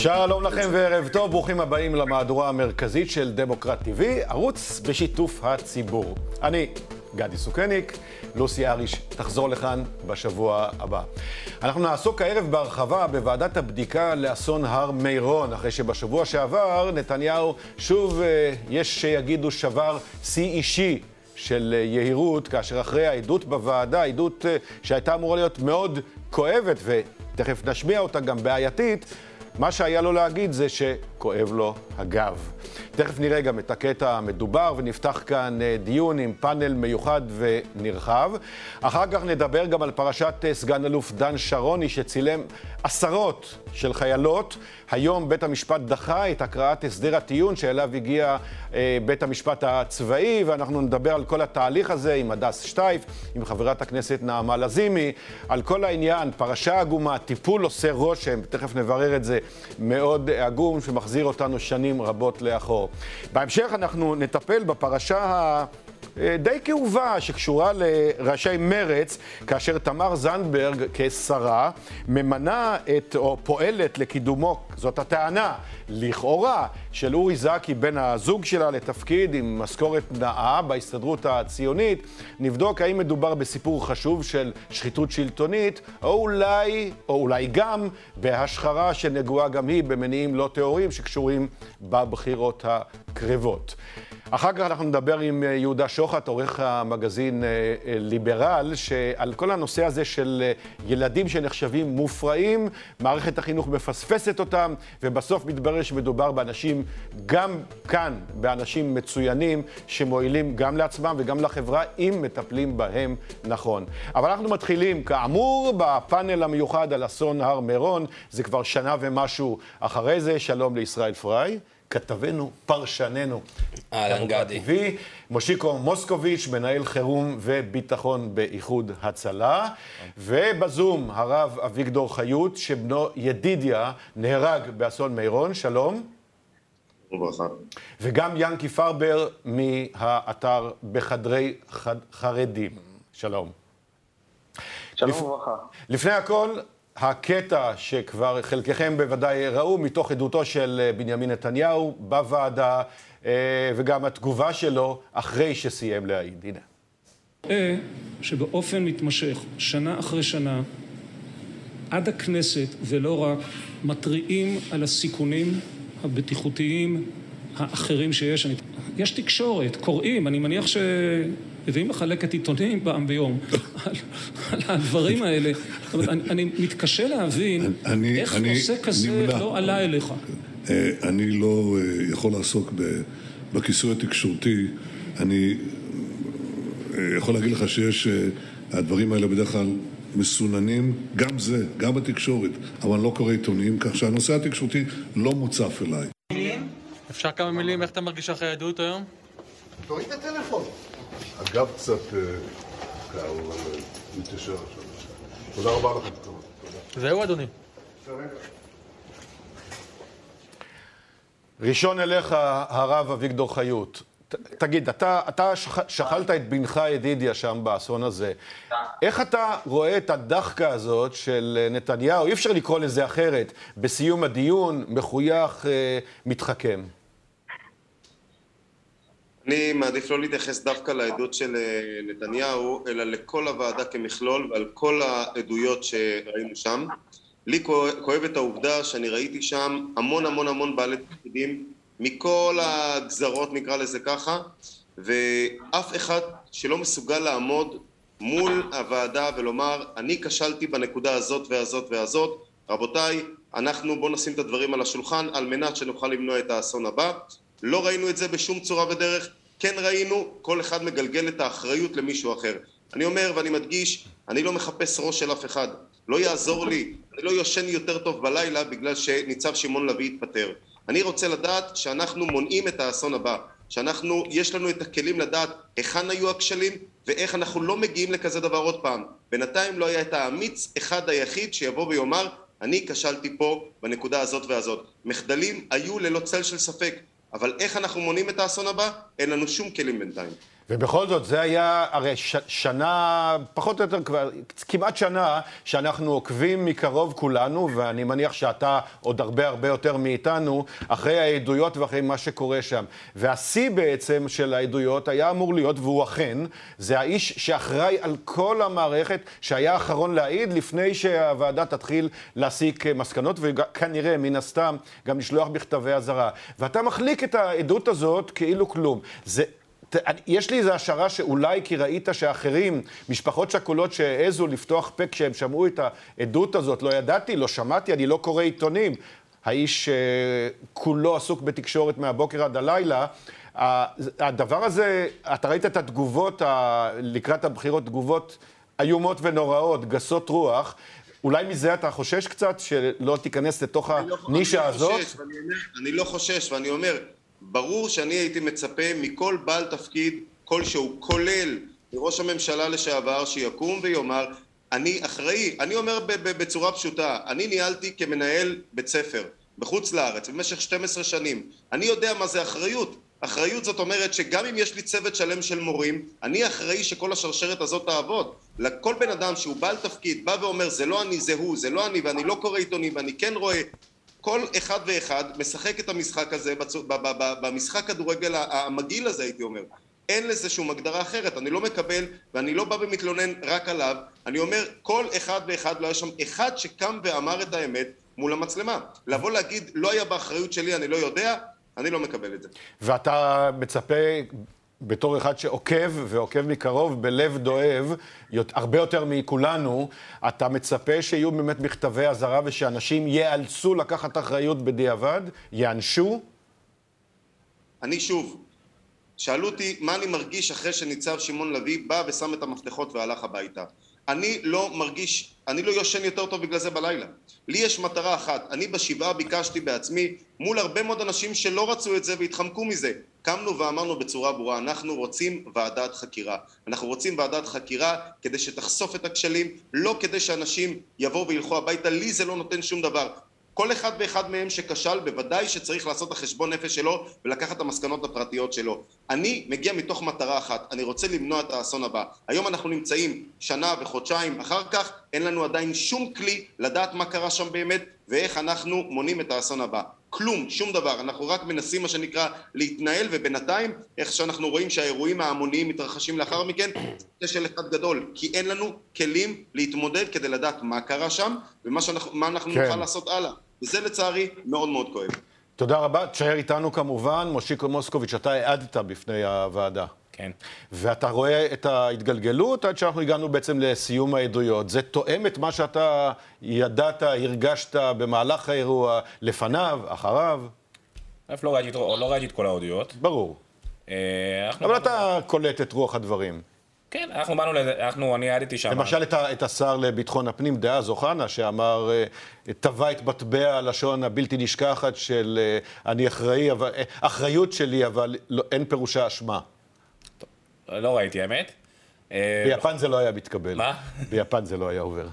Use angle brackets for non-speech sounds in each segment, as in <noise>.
שלום לכם וערב טוב, ברוכים הבאים למהדורה המרכזית של דמוקרט TV, ערוץ בשיתוף הציבור. אני גדי סוכניק, לוסי אריש תחזור לכאן בשבוע הבא. אנחנו נעסוק הערב בהרחבה בוועדת הבדיקה לאסון הר מירון, אחרי שבשבוע שעבר נתניהו שוב, אה, יש שיגידו, שבר שיא אישי של אה, יהירות, כאשר אחרי העדות בוועדה, עדות אה, שהייתה אמורה להיות מאוד כואבת, ותכף נשמיע אותה גם בעייתית, מה שהיה לו להגיד זה שכואב לו הגב. תכף נראה גם את הקטע המדובר, ונפתח כאן אה, דיון עם פאנל מיוחד ונרחב. אחר כך נדבר גם על פרשת אה, סגן אלוף דן שרוני, שצילם עשרות של חיילות. היום בית המשפט דחה את הקראת הסדר הטיעון שאליו הגיע אה, בית המשפט הצבאי, ואנחנו נדבר על כל התהליך הזה עם הדס שטייף, עם חברת הכנסת נעמה לזימי, על כל העניין, פרשה עגומה, טיפול עושה רושם, תכף נברר את זה, מאוד עגום, שמחזיר אותנו שנים רבות לאחור. בהמשך אנחנו נטפל בפרשה ה... די כאובה שקשורה לראשי מרץ, כאשר תמר זנדברג כשרה ממנה את, או פועלת לקידומו, זאת הטענה, לכאורה, של אורי זקי, בן הזוג שלה, לתפקיד עם משכורת נאה בהסתדרות הציונית. נבדוק האם מדובר בסיפור חשוב של שחיתות שלטונית, או אולי, או אולי גם, בהשחרה שנגועה גם היא במניעים לא טהורים שקשורים בבחירות הקרבות. אחר כך אנחנו נדבר עם אה, יהודה שוחט, עורך המגזין אה, אה, ליברל, שעל כל הנושא הזה של ילדים שנחשבים מופרעים, מערכת החינוך מפספסת אותם, ובסוף מתברר שמדובר באנשים, גם כאן, באנשים מצוינים, שמועילים גם לעצמם וגם לחברה, אם מטפלים בהם נכון. אבל אנחנו מתחילים, כאמור, בפאנל המיוחד על אסון הר מירון, זה כבר שנה ומשהו אחרי זה. שלום לישראל פריי. כתבנו, פרשננו. אהלן גדי. TV, מושיקו מוסקוביץ', מנהל חירום וביטחון באיחוד הצלה. ובזום, הרב אביגדור חיות, שבנו ידידיה נהרג באסון מירון. שלום. וברכה. וגם ינקי פרבר מהאתר בחדרי חד... חרדים. שלום. שלום וברכה. לפני הכל, הקטע שכבר חלקכם בוודאי ראו מתוך עדותו של אה, בנימין נתניהו בוועדה, אה, וגם התגובה שלו אחרי שסיים להעיד. הנה. אה, שבאופן מתמשך, שנה אחרי שנה, עד הכנסת, ולא רק, מתריעים על הסיכונים הבטיחותיים האחרים שיש. יש תקשורת, קוראים, אני מניח ש... והיא מחלקת עיתונים פעם ביום על, על הדברים האלה. זאת אומרת, אני, אני מתקשה להבין אני, איך אני נושא כזה נמנע. לא עלה אליך. אה, אני לא אה, יכול לעסוק בכיסוי התקשורתי. אני אה, יכול להגיד לך שיש, הדברים האלה בדרך כלל מסוננים, גם זה, גם התקשורת, אבל אני לא קורא עיתונים, כך שהנושא התקשורתי לא מוצף אליי. אפשר כמה מילים איך אתה מרגיש אחרי העדות היום? תוריד את הטלפון. הגב קצת קר, אבל מתיישר עכשיו. תודה רבה לכם. זהו, אדוני. ראשון אליך, הרב אביגדור חיות. תגיד, אתה, אתה שכלת את בנך ידידיה שם באסון הזה. איך אתה רואה את הדחקה הזאת של נתניהו, אי אפשר לקרוא לזה אחרת, בסיום הדיון, מחוייך, אה, מתחכם? אני מעדיף לא להתייחס דווקא לעדות של אה, נתניהו, אלא לכל הוועדה כמכלול ועל כל העדויות שראינו שם. לי כואבת העובדה שאני ראיתי שם המון המון המון בעלי תפקידים מכל הגזרות נקרא לזה ככה, ואף אחד שלא מסוגל לעמוד מול הוועדה ולומר אני כשלתי בנקודה הזאת והזאת והזאת, רבותיי אנחנו בואו נשים את הדברים על השולחן על מנת שנוכל למנוע את האסון הבא לא ראינו את זה בשום צורה ודרך, כן ראינו, כל אחד מגלגל את האחריות למישהו אחר. אני אומר ואני מדגיש, אני לא מחפש ראש של אף אחד. לא יעזור לי, אני לא יושן יותר טוב בלילה בגלל שניצב שמעון לביא התפטר. אני רוצה לדעת שאנחנו מונעים את האסון הבא, שאנחנו, יש לנו את הכלים לדעת היכן היו הכשלים ואיך אנחנו לא מגיעים לכזה דבר עוד פעם. בינתיים לא היה את האמיץ אחד היחיד שיבוא ויאמר אני כשלתי פה בנקודה הזאת והזאת. מחדלים היו ללא צל של ספק, אבל איך אנחנו מונים את האסון הבא? אין לנו שום כלים בינתיים. ובכל זאת, זה היה הרי ש, שנה, פחות או יותר כבר, כמעט שנה, שאנחנו עוקבים מקרוב כולנו, ואני מניח שאתה עוד הרבה הרבה יותר מאיתנו, אחרי העדויות ואחרי מה שקורה שם. והשיא בעצם של העדויות היה אמור להיות, והוא אכן, זה האיש שאחראי על כל המערכת, שהיה האחרון להעיד לפני שהוועדה תתחיל להסיק מסקנות, וכנראה, מן הסתם, גם לשלוח מכתבי אזהרה. ואתה מחליק את העדות הזאת כאילו כלום. זה יש לי איזו השערה שאולי כי ראית שאחרים, משפחות שכולות שהעזו לפתוח פה כשהם שמעו את העדות הזאת, לא ידעתי, לא שמעתי, אני לא קורא עיתונים. האיש כולו עסוק בתקשורת מהבוקר עד הלילה. הדבר הזה, אתה ראית את התגובות לקראת הבחירות, תגובות איומות ונוראות, גסות רוח. אולי מזה אתה חושש קצת, שלא תיכנס לתוך לא הנישה הזאת? אני לא חושש, ואני אומר, ברור שאני הייתי מצפה מכל בעל תפקיד כלשהו, כולל מראש הממשלה לשעבר, שיקום ויאמר, אני אחראי, אני אומר בצורה פשוטה, אני ניהלתי כמנהל בית ספר בחוץ לארץ במשך 12 שנים, אני יודע מה זה אחריות, אחריות זאת אומרת שגם אם יש לי צוות שלם של מורים, אני אחראי שכל השרשרת הזאת תעבוד. לכל בן אדם שהוא בעל תפקיד בא ואומר זה לא אני, זה הוא, זה לא אני ואני לא קורא עיתונים ואני כן רואה כל אחד ואחד משחק את המשחק הזה במשחק כדורגל המגעיל הזה הייתי אומר אין לזה שום הגדרה אחרת, אני לא מקבל ואני לא בא ומתלונן רק עליו, אני אומר כל אחד ואחד לא היה שם אחד שקם ואמר את האמת מול המצלמה. לבוא להגיד לא היה באחריות שלי אני לא יודע, אני לא מקבל את זה. ואתה מצפה בתור אחד שעוקב, ועוקב מקרוב, בלב דואב, הרבה יותר מכולנו, אתה מצפה שיהיו באמת מכתבי אזהרה ושאנשים ייאלצו לקחת אחריות בדיעבד? יענשו? אני שוב, שאלו אותי מה אני מרגיש אחרי שניצב שמעון לביא בא ושם את המפתחות והלך הביתה. אני לא מרגיש, אני לא יושן יותר טוב בגלל זה בלילה. לי יש מטרה אחת, אני בשבעה ביקשתי בעצמי מול הרבה מאוד אנשים שלא רצו את זה והתחמקו מזה. קמנו ואמרנו בצורה ברורה, אנחנו רוצים ועדת חקירה. אנחנו רוצים ועדת חקירה כדי שתחשוף את הכשלים, לא כדי שאנשים יבואו וילכו הביתה, לי זה לא נותן שום דבר. כל אחד ואחד מהם שכשל בוודאי שצריך לעשות את החשבון נפש שלו ולקחת את המסקנות הפרטיות שלו. אני מגיע מתוך מטרה אחת, אני רוצה למנוע את האסון הבא. היום אנחנו נמצאים שנה וחודשיים אחר כך, אין לנו עדיין שום כלי לדעת מה קרה שם באמת ואיך אנחנו מונעים את האסון הבא. כלום, שום דבר, אנחנו רק מנסים מה שנקרא להתנהל ובינתיים איך שאנחנו רואים שהאירועים ההמוניים מתרחשים לאחר מכן זה של אחד גדול כי אין לנו כלים להתמודד כדי לדעת מה קרה שם ומה שאנחנו, אנחנו כן. נוכל לעשות הלאה וזה לצערי מאוד מאוד כואב. תודה רבה. תשאר איתנו כמובן, מושיקו מוסקוביץ', אתה העדת בפני הוועדה. כן. ואתה רואה את ההתגלגלות עד שאנחנו הגענו בעצם לסיום העדויות. זה תואם את מה שאתה ידעת, הרגשת במהלך האירוע, לפניו, אחריו? לא ראיתי, לא ראיתי את כל העדויות. ברור. אה, אבל אתה קולט את רוח הדברים. כן, אנחנו באנו, אנחנו, אני העדתי שם. למשל את, את השר לביטחון הפנים דאז אוחנה, שאמר, אה, טבע את מטבע הלשון הבלתי נשכחת של אה, אני אחראי, אבל, אחריות שלי, אבל לא, אין פירושה אשמה. לא ראיתי, האמת. ביפן זה לא היה מתקבל. מה? ביפן זה לא היה עובר.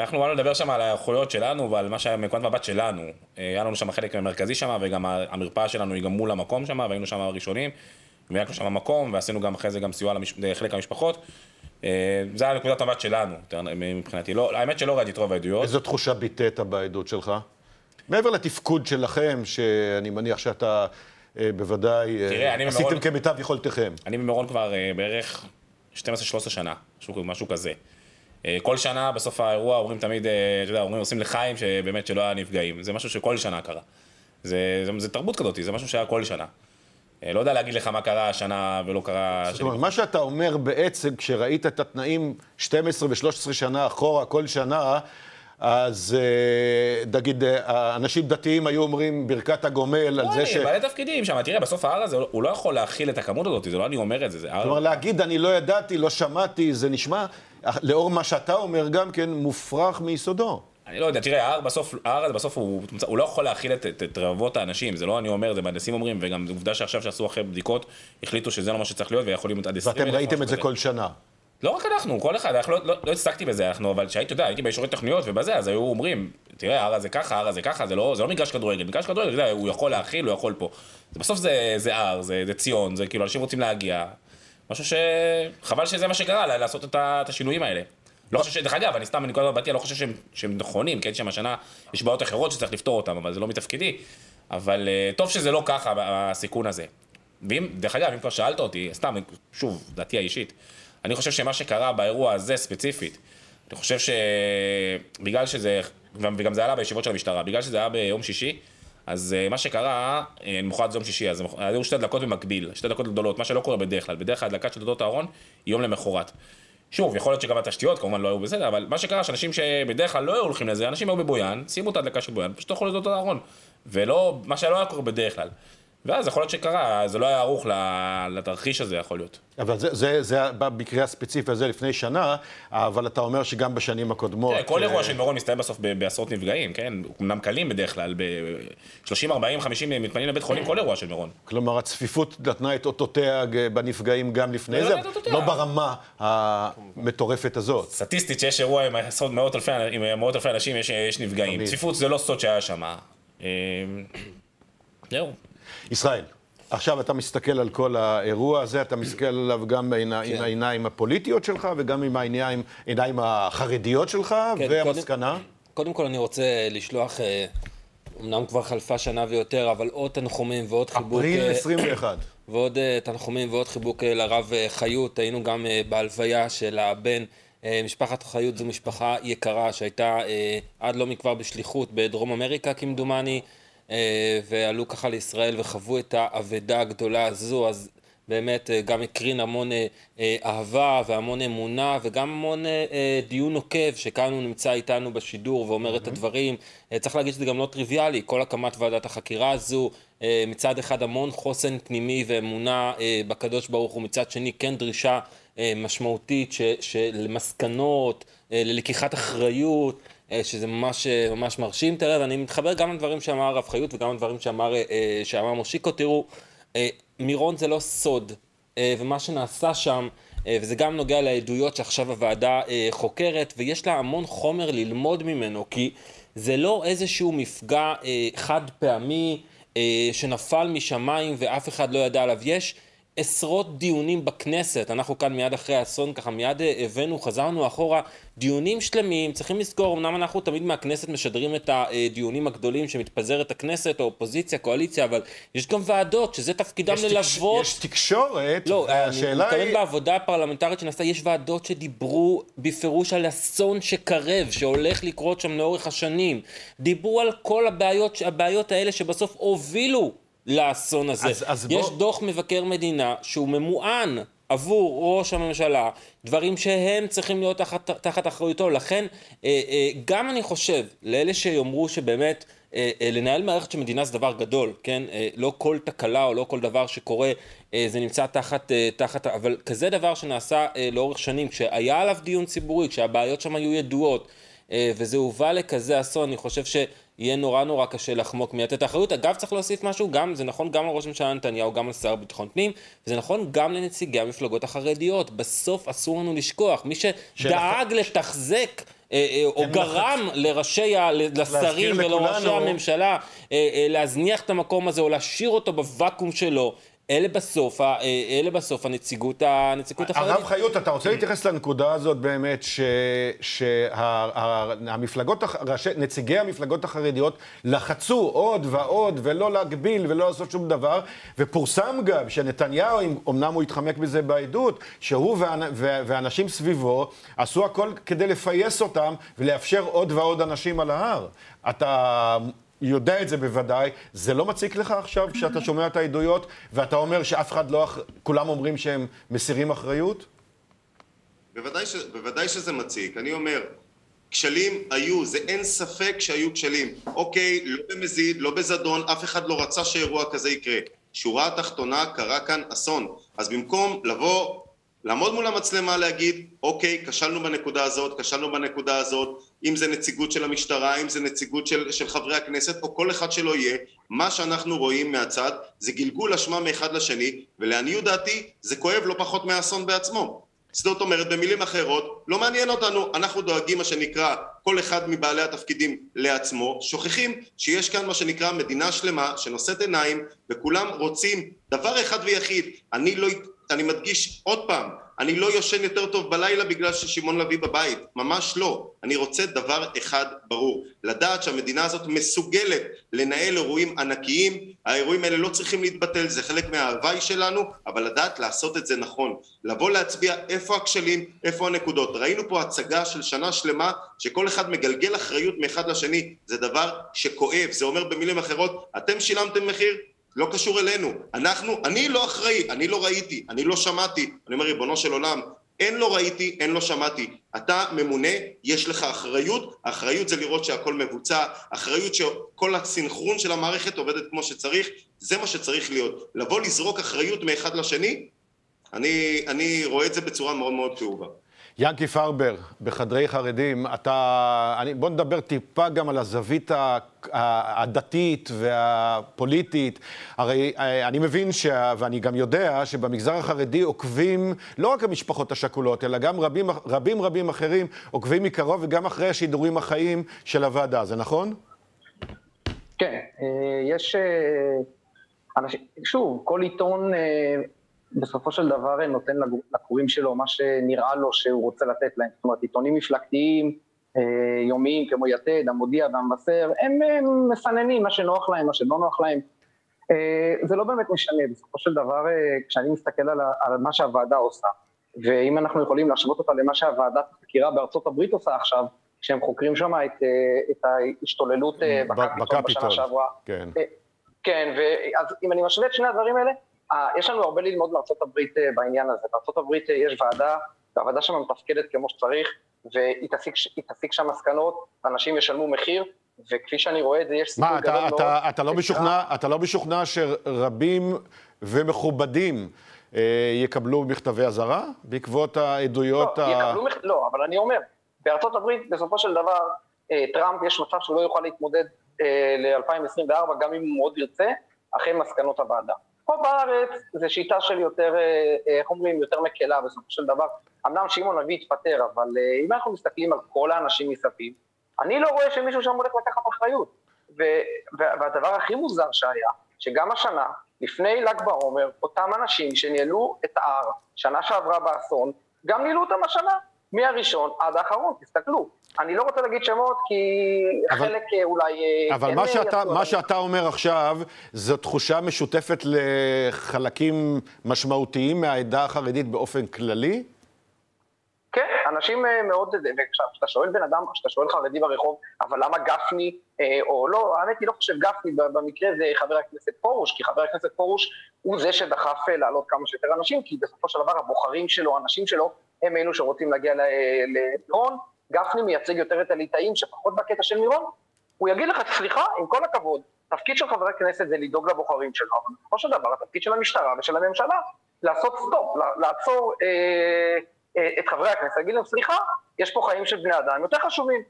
אנחנו באנו לדבר שם על היכולות שלנו ועל מה שהיה מנקודת מבט שלנו. היה לנו שם חלק מרכזי שם, וגם המרפאה שלנו היא גם מול המקום שם, והיינו שם הראשונים. והיה שם מקום, ועשינו גם אחרי זה גם סיוע לחלק מהמשפחות. אה, זה היה נקודת המבט שלנו, מבחינתי. לא, האמת שלא ראיתי את רוב העדויות. איזו תחושה ביטאת בעדות שלך? מעבר לתפקוד שלכם, שאני מניח שאתה אה, בוודאי אה, תראה, עשיתם במירון, כמיטב יכולתכם. אני במירון כבר בערך 12-13 שנה, משהו, משהו כזה. כל שנה בסוף האירוע אומרים תמיד, אתה יודע, אומרים עושים לחיים שבאמת שלא היה נפגעים. זה משהו שכל שנה קרה. זה, זה, זה תרבות כזאת, זה משהו שהיה כל שנה. אה, לא יודע להגיד לך מה קרה השנה ולא קרה... זאת אומרת, מה שאתה אומר בעצם, כשראית את התנאים 12 ו-13 שנה אחורה, כל שנה, אז אה, נגיד, אה, אנשים דתיים היו אומרים ברכת הגומל על זה ש... בעלי תפקידים שם, תראה, בסוף ההר הזה, הוא לא יכול להכיל את הכמות הזאת, זה לא אני אומר את זה, זה הר... כלומר, להגיד, אני לא ידעתי, לא שמעתי, זה נשמע, לאור מה שאתה אומר גם כן, מופרך מיסודו. אני לא יודע, תראה, ההר בסוף, ההר הזה בסוף הוא, הוא לא יכול להכיל את, את, את רבבות האנשים, זה לא אני אומר, זה מהנדסים אומרים, וגם עובדה שעכשיו שעשו אחרי בדיקות, החליטו שזה לא מה שצריך להיות, ויכולים להיות עד 20 ואתם ראיתם את זה כל שנה. לא רק אנחנו, כל אחד, אנחנו לא, לא, לא בזה, אנחנו, אבל כשהייתי, אתה יודע, הייתי באישורי תוכניות ובזה, אז היו אומרים, תראה, הר הזה ככה, הר הזה ככה, זה לא, זה לא מגרש כדורגל, מגרש כדורגל, אתה יודע, הוא יכול להכיל, הוא יכול פה. בסוף זה, זה הר, זה, זה ציון, זה כאילו, אנשים רוצים להגיע. משהו ש... חבל שזה מה שקרה, לעשות את, ה, את השינויים האלה. לא חושב ש... דרך אגב, אני סתם, מנקודת מבטי, אני לא חושב שהם, שהם נכונים, כי הייתי שם השנה, יש בעיות אחרות שצריך לפתור אותן, אבל זה לא מתפקידי. אבל uh, טוב שזה לא ככה, הסיכון הזה. ואם, דרך אגב, אם כבר שאלת אותי, סתם, שוב, דעתי האישית, אני חושב שמה שקרה באירוע הזה ספציפית, אני חושב שבגלל שזה, וגם זה עלה בישיבות של המשטרה, בגלל שזה היה ביום שישי, אז uh, מה שקרה, למחרת זה יום שישי, אז היו שתי דקות במקביל, שתי דקות גדולות, מה שלא קורה בדרך כלל, בדרך כלל הדלקה של תעודות הארון היא יום למחרת. שוב, יכול להיות שגם התשתיות כמובן לא היו בסדר, אבל מה שקרה, שאנשים שבדרך כלל לא היו הולכים לזה, אנשים היו בבויאן, סיימו את ההדלקה של בויאן, פשוט הלכו לדעות הארון. ולא, מה שלא היה קורה בדרך כלל. ואז יכול להיות שקרה, זה לא היה ערוך לתרחיש הזה, יכול להיות. אבל זה, זה, זה במקרה הספציפי הזה לפני שנה, אבל אתה אומר שגם בשנים הקודמות... כל אירוע של מירון מסתיים בסוף בעשרות נפגעים, כן? אמנם קלים בדרך כלל, ב-30, 40, 50 מתפנים לבית חולים, כל אירוע של מירון. כלומר, הצפיפות נתנה את אותותיה בנפגעים גם לפני זה, לא ברמה המטורפת הזאת. סטטיסטית, שיש אירוע עם מאות אלפי, עם מאות אלפי אנשים, יש, יש נפגעים. צפיפות זה לא סוד שהיה שם. זהו. ישראל, עכשיו אתה מסתכל על כל האירוע הזה, אתה מסתכל עליו גם כן. עם העיניים הפוליטיות שלך וגם עם העיניים, העיניים החרדיות שלך, כן, והמסקנה? קודם, קודם כל אני רוצה לשלוח, אה, אמנם כבר חלפה שנה ויותר, אבל עוד תנחומים ועוד חיבוק... אפריל 21. אה, ועוד אה, תנחומים ועוד חיבוק לרב חיות. היינו גם בהלוויה של הבן. משפחת חיות זו משפחה יקרה שהייתה עד לא מכבר בשליחות בדרום אמריקה כמדומני. אה, ועלו ככה לישראל וחוו את האבדה הגדולה הזו, אז באמת אה, גם הקרין המון אה, אהבה והמון אמונה וגם המון דיון נוקב שכאן הוא נמצא איתנו בשידור ואומר את הדברים. צריך להגיד שזה גם לא טריוויאלי, כל הקמת ועדת החקירה הזו, מצד אחד המון חוסן פנימי ואמונה בקדוש ברוך הוא, מצד שני כן דרישה משמעותית של מסקנות, ללקיחת אחריות. אה, שזה ממש, אה, ממש מרשים. תראה, ואני מתחבר גם לדברים שאמר הרב חיות וגם לדברים שאמר, אה, שאמר מושיקו. תראו, מירון זה לא סוד, ומה שנעשה שם, וזה גם נוגע לעדויות שעכשיו הוועדה חוקרת, ויש לה המון חומר ללמוד ממנו, כי זה לא איזשהו מפגע חד פעמי שנפל משמיים ואף אחד לא ידע עליו. יש עשרות דיונים בכנסת, אנחנו כאן מיד אחרי האסון, ככה מיד הבאנו, חזרנו אחורה, דיונים שלמים, צריכים לזכור, אמנם אנחנו תמיד מהכנסת משדרים את הדיונים הגדולים שמתפזרת הכנסת, או אופוזיציה, קואליציה, אבל יש גם ועדות שזה תפקידם יש ללוות. תקש, יש תקשורת, לא, השאלה היא... אני מתכוון בעבודה הפרלמנטרית שנעשתה, יש ועדות שדיברו בפירוש על אסון שקרב, שהולך לקרות שם לאורך השנים. דיברו על כל הבעיות, הבעיות האלה שבסוף הובילו לאסון הזה. אז, אז יש בוא... דוח מבקר מדינה שהוא ממוען עבור ראש הממשלה, דברים שהם צריכים להיות תחת, תחת אחריותו. לכן, אה, אה, גם אני חושב, לאלה שיאמרו שבאמת אה, אה, לנהל מערכת של מדינה זה דבר גדול, כן? אה, לא כל תקלה או לא כל דבר שקורה זה נמצא תחת, תחת, אבל כזה דבר שנעשה לאורך שנים, כשהיה עליו דיון ציבורי, כשהבעיות שם היו ידועות, וזה הובא לכזה אסון, אני חושב ש... יהיה נורא נורא קשה לחמוק מיתת האחריות. אגב, צריך להוסיף משהו, גם, זה נכון גם לראש הממשלה נתניהו, גם לשר לביטחון פנים, וזה נכון גם לנציגי המפלגות החרדיות. בסוף אסור לנו לשכוח, מי שדאג לתחזק... אה, אה, או גרם לראשי, לשרים ולראשי הממשלה אה, להזניח את המקום הזה או להשאיר אותו בוואקום שלו אלה בסוף, אה, אלה בסוף הנציגות, הנציגות החרדית. הרב חיות, אתה רוצה להתייחס לנקודה הזאת באמת, שהמפלגות, נציגי המפלגות החרדיות לחצו עוד ועוד ולא להגביל ולא לעשות שום דבר, ופורסם גם שנתניהו, אמנם הוא התחמק בזה בעדות, שהוא ואנשים סביבו עשו הכל כדי לפייס אותם ולאפשר עוד ועוד אנשים על ההר. אתה יודע את זה בוודאי, זה לא מציק לך עכשיו כשאתה שומע את העדויות ואתה אומר שאף אחד לא, כולם אומרים שהם מסירים אחריות? בוודאי, ש, בוודאי שזה מציק, אני אומר, כשלים היו, זה אין ספק שהיו כשלים. אוקיי, לא במזיד, לא בזדון, אף אחד לא רצה שאירוע כזה יקרה. שורה התחתונה, קרה כאן אסון. אז במקום לבוא לעמוד מול המצלמה להגיד אוקיי כשלנו בנקודה הזאת כשלנו בנקודה הזאת אם זה נציגות של המשטרה אם זה נציגות של, של חברי הכנסת או כל אחד שלא יהיה מה שאנחנו רואים מהצד זה גלגול אשמה מאחד לשני ולעניות דעתי זה כואב לא פחות מהאסון בעצמו. זאת אומרת, במילים אחרות, לא מעניין אותנו, אנחנו דואגים מה שנקרא כל אחד מבעלי התפקידים לעצמו, שוכחים שיש כאן מה שנקרא מדינה שלמה שנושאת עיניים וכולם רוצים דבר אחד ויחיד, אני לא, אני מדגיש עוד פעם, אני לא יושן יותר טוב בלילה בגלל ששמעון לביא בבית, ממש לא. אני רוצה דבר אחד ברור, לדעת שהמדינה הזאת מסוגלת לנהל אירועים ענקיים, האירועים האלה לא צריכים להתבטל, זה חלק מההוואי שלנו, אבל לדעת לעשות את זה נכון. לבוא להצביע איפה הכשלים, איפה הנקודות. ראינו פה הצגה של שנה שלמה שכל אחד מגלגל אחריות מאחד לשני, זה דבר שכואב, זה אומר במילים אחרות, אתם שילמתם מחיר, לא קשור אלינו. אנחנו, אני לא אחראי, אני לא ראיתי, אני לא שמעתי. אני אומר, ריבונו של עולם, אין לא ראיתי, אין לא שמעתי. אתה ממונה, יש לך אחריות, האחריות זה לראות שהכל מבוצע, אחריות שכל הסינכרון של המערכת עובדת כמו שצריך, זה מה שצריך להיות. לבוא לזרוק אחריות מאחד לשני, אני, אני רואה את זה בצורה מאוד מאוד כאובה. ינקי פרבר, בחדרי חרדים, אתה... אני, בוא נדבר טיפה גם על הזווית הדתית והפוליטית. הרי אה, אני מבין, ש... ואני גם יודע, שבמגזר החרדי עוקבים לא רק המשפחות השכולות, אלא גם רבים רבים, רבים אחרים עוקבים מקרוב וגם אחרי השידורים החיים של הוועדה, זה נכון? כן, אה, יש... אה, שוב, כל עיתון בסופו של דבר נותן לקוראים שלו מה שנראה לו שהוא רוצה לתת להם. זאת אומרת, עיתונים מפלגתיים, אה, יומיים כמו יתד, המודיע והמבשר, הם, מסננים מה שנוח להם, מה שלא נוח להם. אה, זה לא באמת משנה, בסופו של דבר, אה, כשאני מסתכל על, על מה שהוועדה עושה, ואם אנחנו יכולים להשוות אותה למה שהוועדת החקירה בארצות הברית עושה עכשיו, כשהם חוקרים שם את, את ההשתוללות בקפיטול בשנה שעברה. כן. כן, ואז אם אני משווה את שני הדברים האלה, אה, יש לנו הרבה ללמוד מארצות הברית אה, בעניין הזה. בארצות הברית אה, יש ועדה, והוועדה שם מתפקדת כמו שצריך, והיא תסיק, תסיק שם מסקנות, אנשים ישלמו מחיר, וכפי שאני רואה את זה, יש סיכוי גדול מאוד... מה, אתה, אתה, לא משוכנע, אתה לא משוכנע שרבים ומכובדים אה, יקבלו מכתבי אזהרה בעקבות העדויות לא, ה... יקבלו, לא, אבל אני אומר, בארצות הברית בסופו של דבר, אה, טראמפ יש מצב שהוא לא יוכל להתמודד אה, ל-2024, גם אם הוא מאוד ירצה, אחרי מסקנות הוועדה. פה בארץ זו שיטה של יותר, אה, אה, איך אומרים, יותר מקלה בסופו של דבר. אמנם שמעון אבי התפטר, אבל אה, אם אנחנו מסתכלים על כל האנשים מסביב, אני לא רואה שמישהו שם הולך לקחת אחריות. והדבר הכי מוזר שהיה, שגם השנה, לפני ל"ג בעומר, אותם אנשים שניהלו את ההר, שנה שעברה באסון, גם ניהלו אותם השנה. מהראשון עד האחרון, תסתכלו. אני לא רוצה להגיד שמות, כי אבל, חלק אה, אולי... אה, אבל כן מה, שאתה, מה שאתה אומר עכשיו, זו תחושה משותפת לחלקים משמעותיים מהעדה החרדית באופן כללי? כן, אנשים אה, מאוד, וכשאתה שואל בן אדם, כשאתה שואל חרדי ברחוב, אבל למה גפני, או לא, האמת היא לא חושב גפני, במקרה זה חבר הכנסת פרוש, כי חבר הכנסת פרוש הוא זה שדחף לעלות כמה שיותר אנשים, כי בסופו של דבר הבוחרים שלו, האנשים שלו, הם אלו שרוצים להגיע למירון, גפני מייצג יותר את הליטאים שפחות בקטע של מירון, הוא יגיד לך, סליחה, עם כל הכבוד, התפקיד של חברי הכנסת זה לדאוג לבוחרים שלך, אבל בסופו של דבר התפקיד של המשטרה ושל הממשלה לעשות סטופ, לעצור אה, אה, את חברי הכנסת, להגיד להם, סליחה, יש פה חיים של בני אדם יותר חשובים.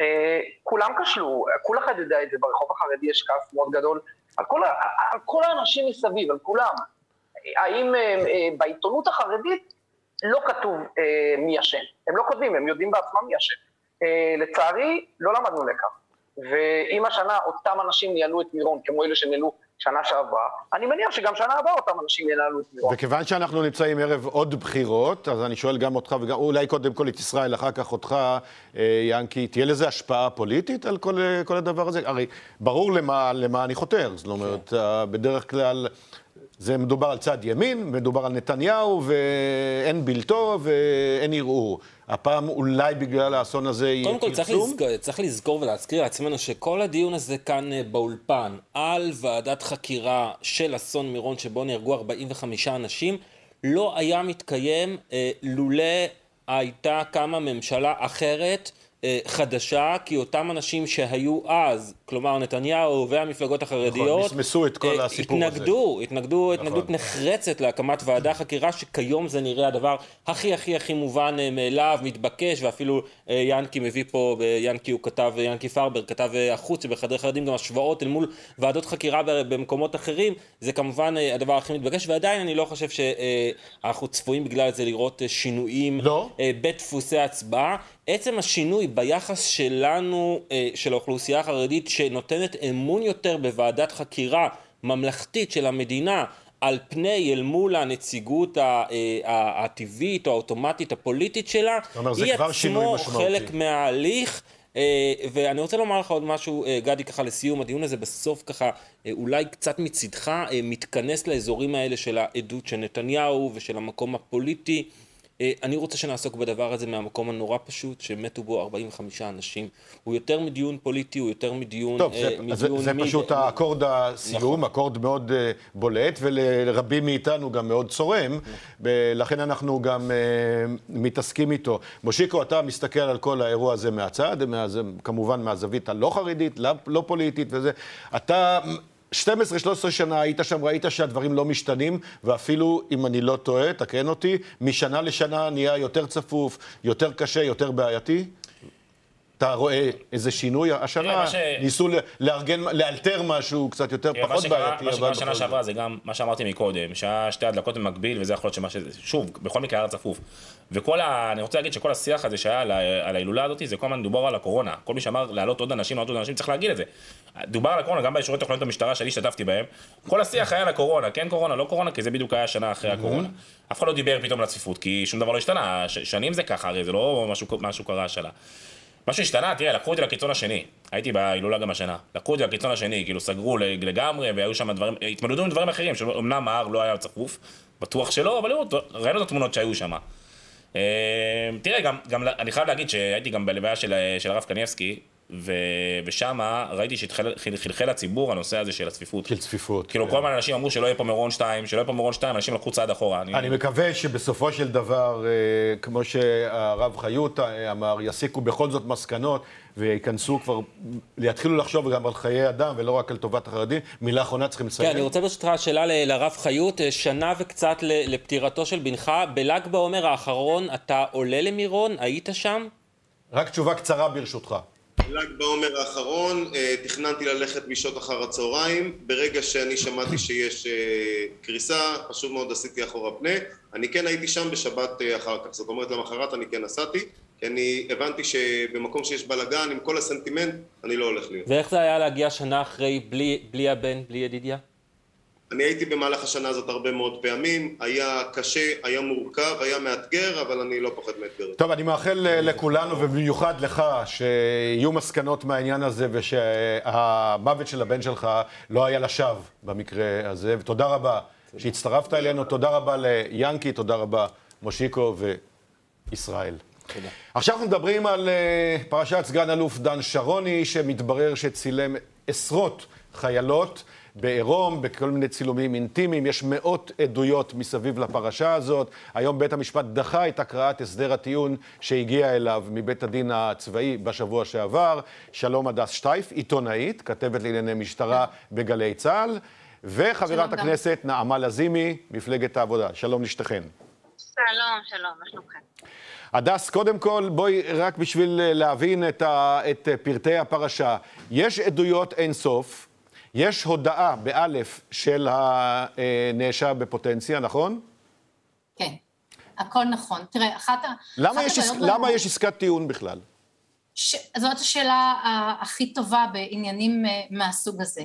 אה, כולם כשלו, כל אחד יודע את זה, ברחוב החרדי יש כעס מאוד גדול על כל, על כל האנשים מסביב, על כולם. האם אה, אה, בעיתונות החרדית לא כתוב אה, מי אשם. הם לא כותבים, הם יודעים בעצמם מי אשם. אה, לצערי, לא למדנו לקח. ואם השנה אותם אנשים ניהלו את מירון כמו אלה שניהלו שנה שעברה, אני מניח שגם שנה הבאה אותם אנשים ינהלו את מירון. וכיוון שאנחנו נמצאים ערב עוד בחירות, אז אני שואל גם אותך, וגם אולי קודם כל את ישראל, אחר כך אותך, אה, ינקי, תהיה לזה השפעה פוליטית על כל, אה, כל הדבר הזה? הרי ברור למה, למה אני חותר, זאת אומרת, כן. בדרך כלל... זה מדובר על צד ימין, מדובר על נתניהו, ואין בלתו ואין ערעור. הפעם אולי בגלל האסון הזה יהיה פרסום? קודם כל צריך לזכור, צריך לזכור ולהזכיר לעצמנו שכל הדיון הזה כאן אה, באולפן על ועדת חקירה של אסון מירון שבו נהרגו 45 אנשים, לא היה מתקיים אה, לולא הייתה קמה ממשלה אחרת חדשה, כי אותם אנשים שהיו אז, כלומר נתניהו והמפלגות החרדיות, נכון, מסמסו את כל אה, הסיפור התנגדו, הזה. התנגדו נכון. התנגדות נחרצת להקמת ועדה חקירה, שכיום זה נראה הדבר הכי הכי הכי מובן אה, מאליו, מתבקש, ואפילו אה, ינקי מביא פה, אה, ינקי הוא כתב, אה, ינקי פרבר כתב אה, החוץ שבחדרי חרדים גם השוואות אל מול ועדות חקירה במקומות אחרים, זה כמובן אה, הדבר הכי מתבקש, ועדיין אני לא חושב שאנחנו צפויים בגלל זה לראות אה, שינויים לא. אה, בדפוסי הצבעה. עצם השינוי ביחס שלנו, אה, של האוכלוסייה החרדית, שנותנת אמון יותר בוועדת חקירה ממלכתית של המדינה, על פני אל מול הנציגות אה, הטבעית או האוטומטית הפוליטית שלה, אומר, היא עצמו. חלק מההליך. אה, ואני רוצה לומר לך עוד משהו, גדי, ככה לסיום, הדיון הזה בסוף ככה, אולי קצת מצידך, מתכנס לאזורים האלה של העדות של נתניהו ושל המקום הפוליטי. אה, אני רוצה שנעסוק בדבר הזה מהמקום הנורא פשוט, שמתו בו 45 אנשים. הוא יותר מדיון פוליטי, הוא יותר מדיון... טוב, אה, זה, זה, מדיון זה מי- פשוט האקורד הסיום, נכון. אקורד מאוד אה, בולט, ולרבים מאיתנו גם מאוד צורם, ולכן אנחנו גם מתעסקים איתו. מושיקו, אתה מסתכל על כל האירוע הזה מהצד, מה, כמובן מהזווית הלא חרדית, לא, לא פוליטית וזה. אתה 12-13 שנה היית שם, ראית שהדברים לא משתנים, ואפילו, אם אני לא טועה, תקן אותי, משנה לשנה נהיה יותר צפוף, יותר קשה, יותר בעייתי? אתה רואה איזה שינוי? השנה ש- ניסו לארגן, לאלתר משהו קצת יותר, פחות שקרה- בעייתי, מה שקרה שנה. שעברה זה גם מה שאמרתי מקודם, שהיה שתי הדלקות במקביל, וזה יכול להיות שמה ש... שוב, בכל מקרה היה צפוף. וכל ה... אני רוצה להגיד שכל השיח הזה שהיה על ההילולה הזאת, זה כל הזמן דובר על הקורונה. כל מי שאמר להעלות עוד אנשים, להעלות עוד אנשים, צריך להגיד את זה. דובר על הקורונה, גם באישורי תוכניות המשטרה שאני השתתפתי בהם. כל השיח היה על הקורונה, כן קורונה, לא קורונה, כי זה בדיוק היה שנה אחרי הקורונה. אף אחד לא דיבר פתאום על הצפיפות, כי שום דבר לא השתנה. שנים זה ככה, הרי זה לא משהו, משהו קרה השנה. מה שהשתנה, תראה, לקחו אותי לקיצון השני. הייתי בהילולה גם השנה. לקחו אותי לקיצון השני, כאילו סגרו לג- לגמרי, והיו שם דברים, התמודדו עם דברים אחרים, שאומנם ההר לא היה צפוף, בטוח שלא, אבל ראינו את התמונות שהיו שם. אה, תראה, גם, גם אני חייב להגיד שהייתי גם בלוויה של, של הרב קניבסקי, ו- ושם ראיתי שחלחל לציבור הנושא הזה של הצפיפות. של צפיפות. כאילו, כן. כל הזמן אנשים אמרו שלא יהיה פה מירון 2, שלא יהיה פה מירון 2, אנשים לקחו צעד אחורה. אני מקווה שבסופו של דבר, אה, כמו שהרב חיות אה, אמר, יסיקו בכל זאת מסקנות וייכנסו כבר, יתחילו לחשוב גם על חיי אדם ולא רק על טובת החרדים. מילה אחרונה צריכים כן, לסיים. אני רוצה ברשותך שאלה לרב חיות, אה, שנה וקצת לפטירתו של בנך, בל"ג בעומר האחרון אתה עולה למירון, היית שם? רק תשובה קצרה ברשותך. ל"ג בעומר האחרון, אה, תכננתי ללכת בשעות אחר הצהריים, ברגע שאני שמעתי שיש אה, קריסה, פשוט מאוד עשיתי אחורה פנה, אני כן הייתי שם בשבת אה, אחר כך, זאת אומרת למחרת אני כן נסעתי, כי אני הבנתי שבמקום שיש בלאגן עם כל הסנטימנט, אני לא הולך להיות. ואיך זה היה להגיע שנה אחרי בלי, בלי הבן, בלי ידידיה? אני הייתי במהלך השנה הזאת הרבה מאוד פעמים, היה קשה, היה מורכב, היה מאתגר, אבל אני לא פוחד מאתגרים. טוב, אני מאחל אה, לכולנו, ובמיוחד לך, שיהיו מסקנות מהעניין הזה, ושהמוות של הבן שלך לא היה לשווא במקרה הזה. ותודה רבה שהצטרפת אלינו, תודה רבה ליאנקי, תודה רבה מושיקו וישראל. תודה. עכשיו אנחנו מדברים על אה, פרשת סגן אלוף דן שרוני, שמתברר שצילם עשרות חיילות בעירום, בכל מיני צילומים אינטימיים. יש מאות עדויות מסביב לפרשה הזאת. היום בית המשפט דחה את הקראת הסדר הטיעון שהגיע אליו מבית הדין הצבאי בשבוע שעבר. שלום הדס שטייף, עיתונאית, כתבת לענייני משטרה בגלי צה"ל, וחברת הכנסת נעמה לזימי, מפלגת העבודה. שלום לשתיכן. שלום, שלום, מה שלומכם? הדס, קודם כל, בואי, רק בשביל להבין את, ה, את פרטי הפרשה. יש עדויות אינסוף, יש הודעה באלף של הנאשם בפוטנציה, נכון? כן, הכל נכון. תראה, אחת ה... למה יש, עס- הבעיות למה יש עסקת טיעון בכלל? ש... זאת השאלה הכי טובה בעניינים אה, מהסוג הזה.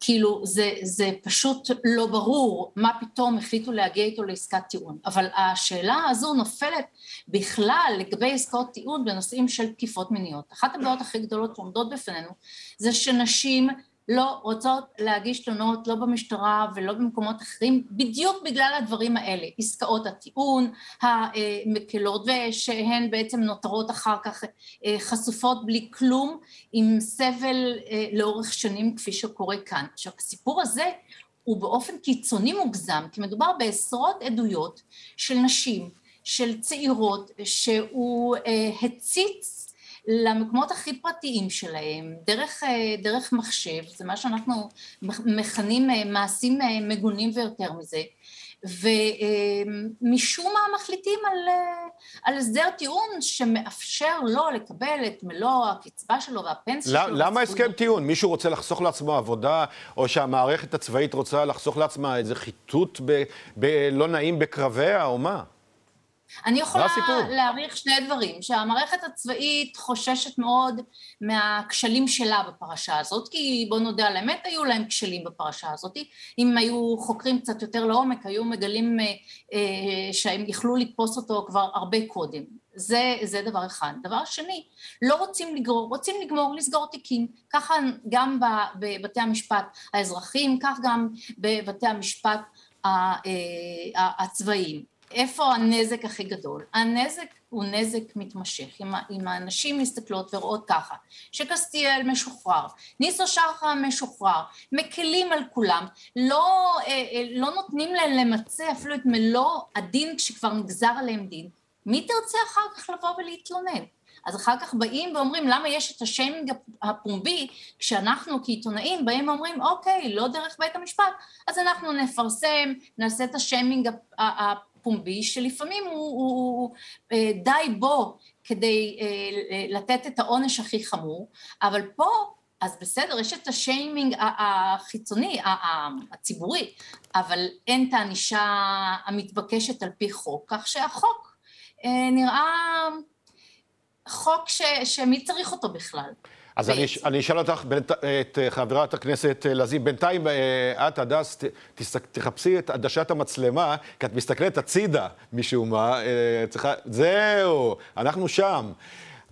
כאילו, זה, זה פשוט לא ברור מה פתאום החליטו להגיע איתו לעסקת טיעון. אבל השאלה הזו נופלת בכלל לגבי עסקאות טיעון בנושאים של תקיפות מיניות. אחת הבעיות הכי גדולות שעומדות בפנינו זה שנשים לא רוצות להגיש תלונות לא במשטרה ולא במקומות אחרים, בדיוק בגלל הדברים האלה, עסקאות הטיעון המקלות, ושהן בעצם נותרות אחר כך אה, חשופות בלי כלום, עם סבל אה, לאורך שנים כפי שקורה כאן. עכשיו, הסיפור הזה הוא באופן קיצוני מוגזם, כי מדובר בעשרות עדויות של נשים, של צעירות, שהוא אה, הציץ למקומות הכי פרטיים שלהם, דרך, אה, דרך מחשב, זה מה שאנחנו מכנים אה, מעשים אה, מגונים ויותר מזה, ומשום מה מחליטים על, על הסדר טיעון שמאפשר לו לקבל את מלוא הקצבה שלו והפנסיה שלו. למה הסכם טיעון? מישהו רוצה לחסוך לעצמו עבודה, או שהמערכת הצבאית רוצה לחסוך לעצמה איזה חיטוט ב, ב, לא נעים בקרביה, או מה? אני יכולה להעריך שני דברים, שהמערכת הצבאית חוששת מאוד מהכשלים שלה בפרשה הזאת, כי בוא נודה על האמת, היו להם כשלים בפרשה הזאת. אם היו חוקרים קצת יותר לעומק, היו מגלים אה, אה, שהם יכלו לתפוס אותו כבר הרבה קודם. זה, זה דבר אחד. דבר שני, לא רוצים לגרור, רוצים לגמור, לסגור תיקים. ככה גם בבתי המשפט האזרחיים, כך גם בבתי המשפט אה, הצבאיים. איפה הנזק הכי גדול? הנזק הוא נזק מתמשך. אם, אם האנשים מסתכלות ורואות ככה, שקסטיאל משוחרר, ניסו שחר משוחרר, מקלים על כולם, לא, אה, אה, לא נותנים להם למצה אפילו את מלוא הדין כשכבר נגזר עליהם דין, מי תרצה אחר כך לבוא ולהתלונן? אז אחר כך באים ואומרים למה יש את השיימינג הפומבי כשאנחנו כעיתונאים באים ואומרים אוקיי לא דרך בית המשפט אז אנחנו נפרסם נעשה את השיימינג פומבי, שלפעמים הוא, הוא, הוא אה, די בו כדי אה, לתת את העונש הכי חמור, אבל פה אז בסדר, יש את השיימינג החיצוני, הציבורי, אבל אין את הענישה המתבקשת על פי חוק, כך שהחוק אה, נראה חוק ש, שמי צריך אותו בכלל. אז אני, אני אשאל אותך, את חברת הכנסת לזים, בינתיים אה, את, הדס, תחפשי את עדשת המצלמה, כי את מסתכלת הצידה משום מה, אה, צריכה, זהו, אנחנו שם.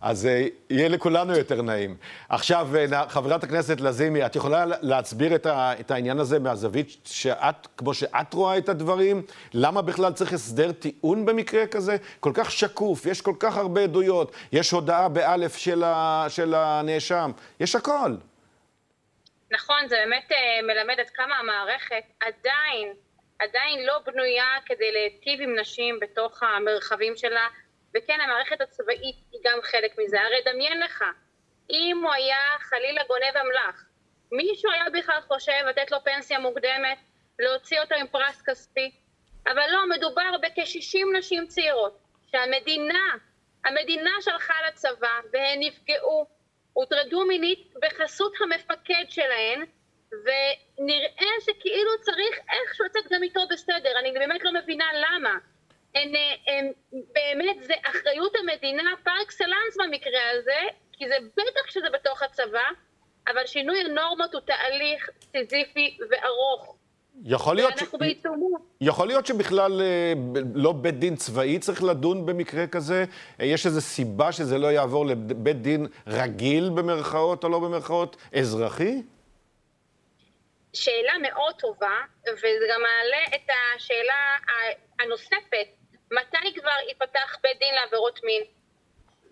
אז אה, יהיה לכולנו יותר נעים. עכשיו, חברת הכנסת לזימי, את יכולה להסביר את, את העניין הזה מהזווית שאת, כמו שאת רואה את הדברים? למה בכלל צריך הסדר טיעון במקרה כזה? כל כך שקוף, יש כל כך הרבה עדויות, יש הודעה באלף של, ה, של הנאשם, יש הכל. נכון, זה באמת uh, מלמד עד כמה המערכת עדיין, עדיין לא בנויה כדי להיטיב עם נשים בתוך המרחבים שלה. וכן, המערכת הצבאית היא גם חלק מזה. הרי דמיין לך, אם הוא היה חלילה גונב אמל"ח, מישהו היה בכלל חושב לתת לו פנסיה מוקדמת, להוציא אותו עם פרס כספי, אבל לא, מדובר בכ-60 נשים צעירות, שהמדינה, המדינה שלחה לצבא, והן נפגעו, הוטרדו מינית בחסות המפקד שלהן, ונראה שכאילו צריך איכשהו לצאת גם איתו בסדר, אני באמת לא מבינה למה. הן, הן באמת, זה אחריות המדינה פר אקסלנס במקרה הזה, כי זה בטח שזה בתוך הצבא, אבל שינוי הנורמות הוא תהליך סיזיפי וארוך. יכול להיות, ש... יכול להיות שבכלל אה, לא בית דין צבאי צריך לדון במקרה כזה? יש איזו סיבה שזה לא יעבור לבית דין רגיל במרכאות או לא במרכאות, אזרחי? שאלה מאוד טובה, וזה גם מעלה את השאלה הנוספת, מתי כבר ייפתח בית דין לעבירות מין?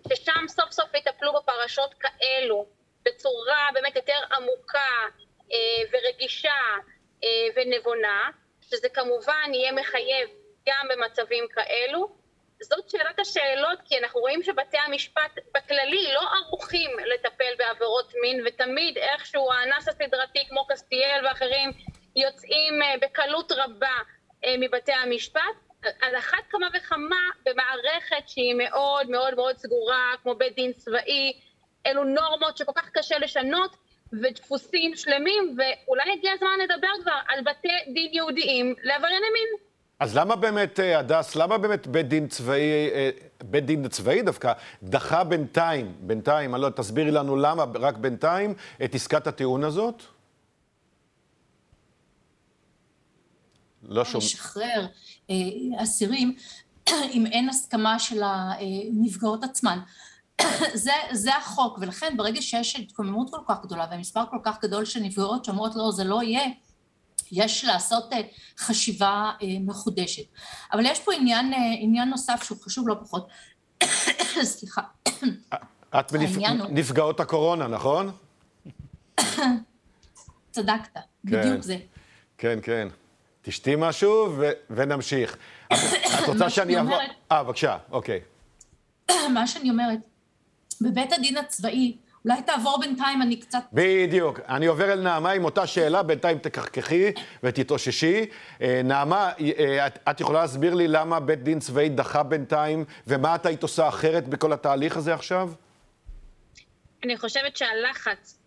ששם סוף סוף יטפלו בפרשות כאלו בצורה באמת יותר עמוקה אה, ורגישה אה, ונבונה, שזה כמובן יהיה מחייב גם במצבים כאלו. זאת שאלת השאלות, כי אנחנו רואים שבתי המשפט בכללי לא ערוכים לטפל בעבירות מין, ותמיד איכשהו האנס הסדרתי כמו קסטיאל ואחרים יוצאים אה, בקלות רבה אה, מבתי המשפט. על אחת כמה וכמה במערכת שהיא מאוד מאוד מאוד סגורה, כמו בית דין צבאי, אלו נורמות שכל כך קשה לשנות, ודפוסים שלמים, ואולי הגיע הזמן לדבר כבר על בתי דין יהודיים לעברייני מין. אז למה באמת, אה, הדס, למה באמת בית דין צבאי, אה, בית דין צבאי דווקא, דחה בינתיים, בינתיים, אני לא, תסבירי לנו למה רק בינתיים, את עסקת הטיעון הזאת? לא שומע. לשחרר אה, אסירים <clears throat> אם אין הסכמה של הנפגעות עצמן. <clears throat> זה, זה החוק, ולכן ברגע שיש התקוממות כל כך גדולה ומספר כל כך גדול של נפגעות שאומרות לא, זה לא יהיה, יש לעשות אה, חשיבה אה, מחודשת. אבל יש פה עניין, עניין נוסף שהוא חשוב לא פחות. <clears throat> סליחה. את מנפגעות הקורונה, נכון? צדקת, כן. בדיוק זה. כן, כן. תשתי משהו ו- ונמשיך. את, את רוצה שאני אעבור... אה, בבקשה, אוקיי. מה שאני אומרת, בבית הדין הצבאי, אולי תעבור בינתיים, אני קצת... בדיוק. אני עובר אל נעמה עם אותה שאלה, בינתיים תקחקחי ותתאוששי. אה, נעמה, אה, את, את יכולה להסביר לי למה בית דין צבאי דחה בינתיים, ומה את היית עושה אחרת בכל התהליך הזה עכשיו? אני חושבת שהלחץ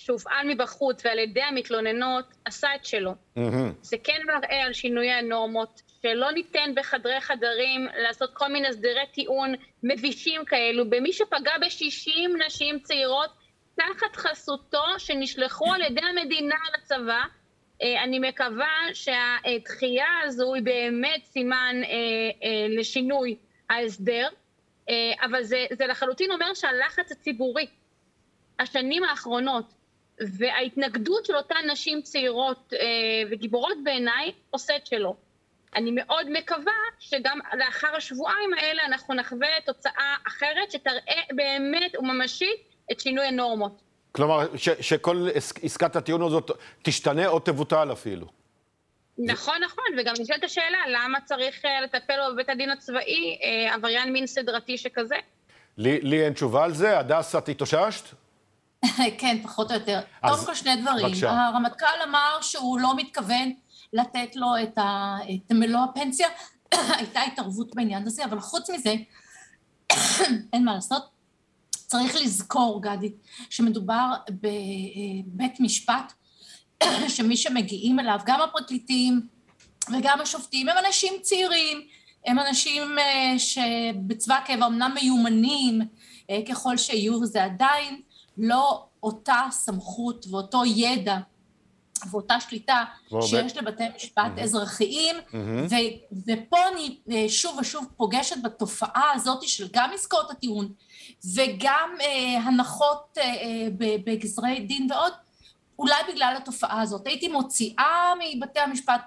שהופעל מבחוץ ועל ידי המתלוננות עשה את שלו. Mm-hmm. זה כן מראה על שינוי הנורמות, שלא ניתן בחדרי חדרים לעשות כל מיני הסדרי טיעון מבישים כאלו במי שפגע ב-60 נשים צעירות תחת חסותו שנשלחו על ידי המדינה לצבא. אה, אני מקווה שהדחייה הזו היא באמת סימן אה, אה, לשינוי ההסדר, אבל זה, זה לחלוטין אומר שהלחץ הציבורי, השנים האחרונות, וההתנגדות של אותן נשים צעירות וגיבורות בעיניי עושה את שלו. אני מאוד מקווה שגם לאחר השבועיים האלה אנחנו נחווה תוצאה אחרת שתראה באמת וממשית את שינוי הנורמות. כלומר, ש, שכל עסקת הטיעון הזאת תשתנה או תבוטל אפילו. נכון, נכון, וגם נשאלת השאלה, למה צריך אה, לטפל בבית הדין הצבאי אה, עבריין מין סדרתי שכזה? לי, לי אין תשובה על זה. הדס, את התאוששת? <laughs> כן, פחות או יותר. קודם כל שני דברים. בבקשה. הרמטכ"ל אמר שהוא לא מתכוון לתת לו את, ה, את מלוא הפנסיה. <coughs> הייתה התערבות בעניין הזה, אבל חוץ מזה, <coughs> אין מה לעשות. צריך לזכור, גדי, שמדובר בבית משפט, <coughs> שמי שמגיעים אליו, גם הפרקליטים וגם השופטים, הם אנשים צעירים, הם אנשים אה, שבצבא הקבע אמנם מיומנים אה, ככל שיהיו, זה עדיין לא אותה סמכות ואותו ידע ואותה שליטה שיש לבתי משפט mm-hmm. אזרחיים, mm-hmm. ו- ופה אני אה, שוב ושוב פוגשת בתופעה הזאת של גם עסקאות הטיעון וגם אה, הנחות אה, אה, בגזרי דין ועוד, אולי בגלל התופעה הזאת. הייתי מוציאה מבתי המשפט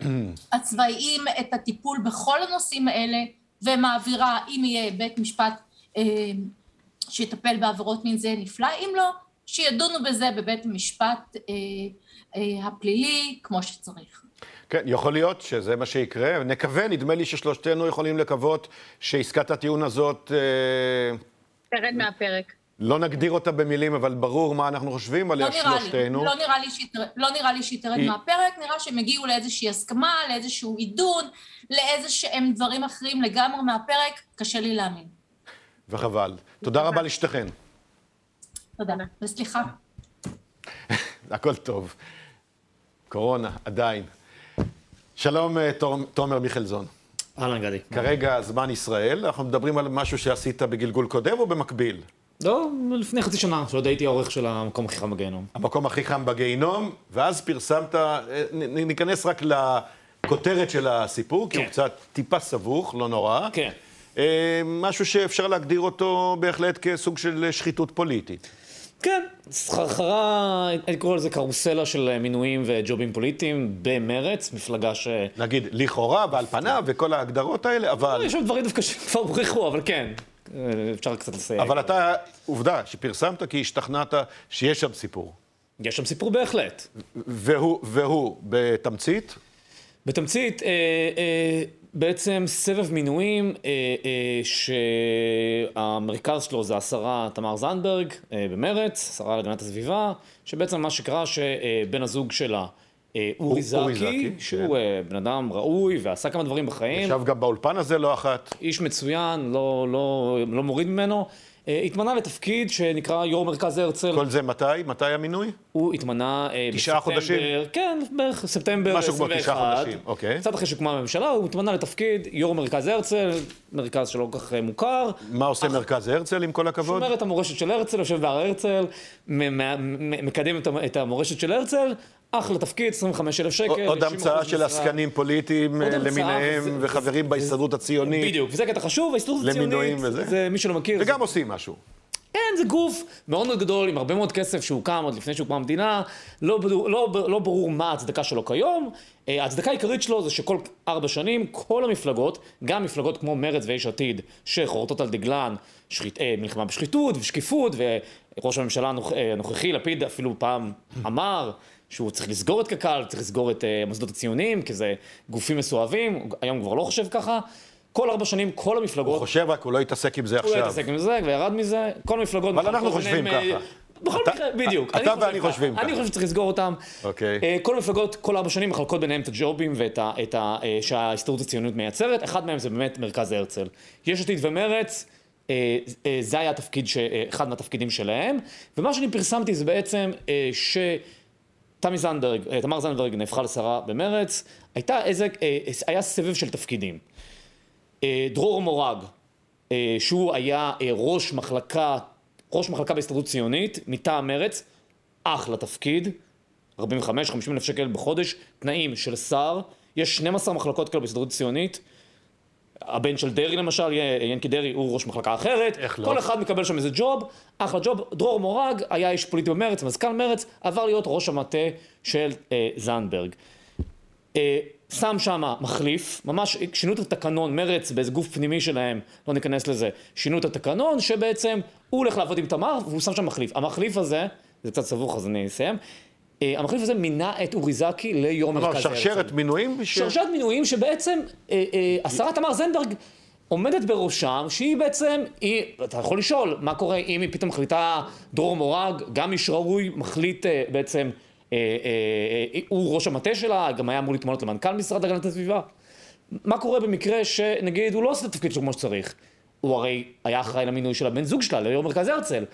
<coughs> הצבאיים את הטיפול בכל הנושאים האלה ומעבירה, אם יהיה בית משפט אה, שיטפל בעבירות מין זה נפלא, אם לא, שידונו בזה בבית המשפט אה, אה, הפלילי כמו שצריך. כן, יכול להיות שזה מה שיקרה. נקווה, נדמה לי ששלושתנו יכולים לקוות שעסקת הטיעון הזאת... אה, תרד מהפרק. לא נגדיר אותה במילים, אבל ברור מה אנחנו חושבים עליה לא שלושתנו. לא נראה לי שהיא לא נראה לי שהיא תרד היא... מהפרק, נראה שהם הגיעו לאיזושהי הסכמה, לאיזשהו עידון, לאיזה שהם דברים אחרים לגמרי מהפרק, קשה לי להאמין. וחבל. תודה רבה לשתיכן. תודה, וסליחה. <laughs> הכל טוב. קורונה, עדיין. שלום, אה, תומר מיכלזון. אהלן, גדי. כרגע זמן ישראל, אנחנו מדברים על משהו שעשית בגלגול קודם או במקביל? לא, לפני חצי שנה, שעוד הייתי העורך של המקום הכי חם בגיהנום. המקום הכי חם בגיהנום, ואז פרסמת, אה, ניכנס רק לכותרת של הסיפור, כי כן. הוא קצת טיפה סבוך, לא נורא. כן. אה, משהו שאפשר להגדיר אותו בהחלט כסוג של שחיתות פוליטית. כן, סחרחרה, אני קורא לזה קרוסלה של מינויים וג'ובים פוליטיים במרץ, מפלגה ש... נגיד, לכאורה ועל פניו וכל ההגדרות האלה, אבל... יש שם דברים דווקא שכבר הוכיחו, אבל כן, אפשר קצת לסייג. אבל אתה, עובדה, שפרסמת כי השתכנעת שיש שם סיפור. יש שם סיפור בהחלט. והוא, והוא בתמצית? בתמצית, אה, אה, בעצם סבב מינויים אה, אה, שהמרכז שלו זה השרה תמר זנדברג אה, במרץ, השרה להגנת הסביבה, שבעצם מה שקרה שבן הזוג שלה אה, אורי זקי, שהוא כן. בן אדם ראוי ועשה כמה דברים בחיים. ישב גם באולפן הזה לא אחת. איש מצוין, לא, לא, לא מוריד ממנו. אה, התמנה לתפקיד שנקרא יו"ר מרכז הרצל. כל זה מתי? מתי המינוי? הוא התמנה אה, תשעה חודשים? כן, בערך ספטמבר 21. משהו כמו תשעה חודשים, אוקיי. קצת אחרי שהוקמה הממשלה, הוא התמנה לתפקיד יו"ר מרכז הרצל, מרכז שלא כל כך אה, מוכר. מה עושה אך... מרכז הרצל, עם כל הכבוד? שומר את המורשת של הרצל, יושב בהר הרצל, מקדם את המורשת של הרצל, אחלה תפקיד, 25 אלף שקל. עוד המצאה של עסקנים פוליטיים למיניהם, וחברים בהסתדרות הציונית. בדיוק, וזה קטע חשוב, ההסתדרות הציונית, זה מי שלא מכיר. וגם עושים משהו. כן, זה גוף מאוד מאוד גדול, עם הרבה מאוד כסף שהוקם עוד לפני שהוקמה המדינה, לא, לא, לא ברור מה ההצדקה שלו כיום. אה, ההצדקה העיקרית שלו זה שכל ארבע שנים, כל המפלגות, גם מפלגות כמו מרצ ויש עתיד, שחורטות על דגלן שחית, אה, מלחמה בשחיתות ושקיפות, וראש הממשלה אה, הנוכחי, לפיד, אפילו פעם אמר שהוא צריך לסגור את קק"ל, צריך לסגור את המוסדות הציוניים, כי זה גופים מסואבים, היום כבר לא חושב ככה. כל ארבע שנים כל המפלגות... הוא חושב רק, הוא לא יתעסק עם זה הוא לא עכשיו. התעסק עם זה וירד מזה, כל המפלגות... אבל אנחנו חושבים ככה. אה, בכל אתה- מקרה, בדיוק. אתה אני ואני ככה. חושבים אני ככה. חושב שצריך לסגור אותם. אוקיי. אה, כל המפלגות, כל ארבע שנים מחלקות ביניהם את הג'ובים ואת ה... אה, שההסתדרות הציונית מייצרת, אחד מהם זה באמת מרכז הרצל. יש עתיד ומרץ, אה, אה, זה היה התפקיד, אה, אחד מהתפקידים שלהם, ומה שאני פרסמתי זה בעצם אה, ש... תמי זנדברג, אה, תמר זנדברג נהפכה לשרה במרץ, הייתה איזה, אה, היה סבב של תפקידים. אה, דרור מורג, שהוא היה ראש מחלקה, ראש מחלקה בהסתדרות ציונית, מטעם מרץ, אחלה תפקיד, 45-50 אלף שקל בחודש, תנאים של שר, יש 12 מחלקות כאלה בהסתדרות ציונית, הבן של דרעי למשל, ינקי דרעי הוא ראש מחלקה אחרת, איך לא? כל אחד מקבל שם איזה ג'וב, אחלה ג'וב, דרור מורג היה איש פוליטי במרץ, מזכ"ל מרץ, עבר להיות ראש המטה של אה, זנדברג. אה, שם שם מחליף, ממש שינו את התקנון, מרץ באיזה גוף פנימי שלהם, לא ניכנס לזה, שינו את התקנון שבעצם הוא הולך לעבוד עם תמר והוא שם שם מחליף. המחליף הזה, זה קצת סבוך אז אני אסיים, המחליף הזה מינה את אורי זקי ליו"ר מרכז הרצל. שרשרת מינויים? ש- שרשרת מינויים שבעצם אה, אה, השרה תמר זנדברג עומדת בראשם, שהיא בעצם, היא, אתה יכול לשאול, מה קורה אם היא פתאום מחליטה דרור מורג, גם איש ראוי, מחליט אה, בעצם, אה, אה, אה, הוא ראש המטה שלה, גם היה אמור להתמנות למנכ"ל משרד הגנת הסביבה. מה קורה במקרה שנגיד הוא לא עושה את התפקיד שלו כמו שצריך? הוא הרי היה אחראי למינוי של הבן זוג שלה, ליו"ר מרכז הרצל.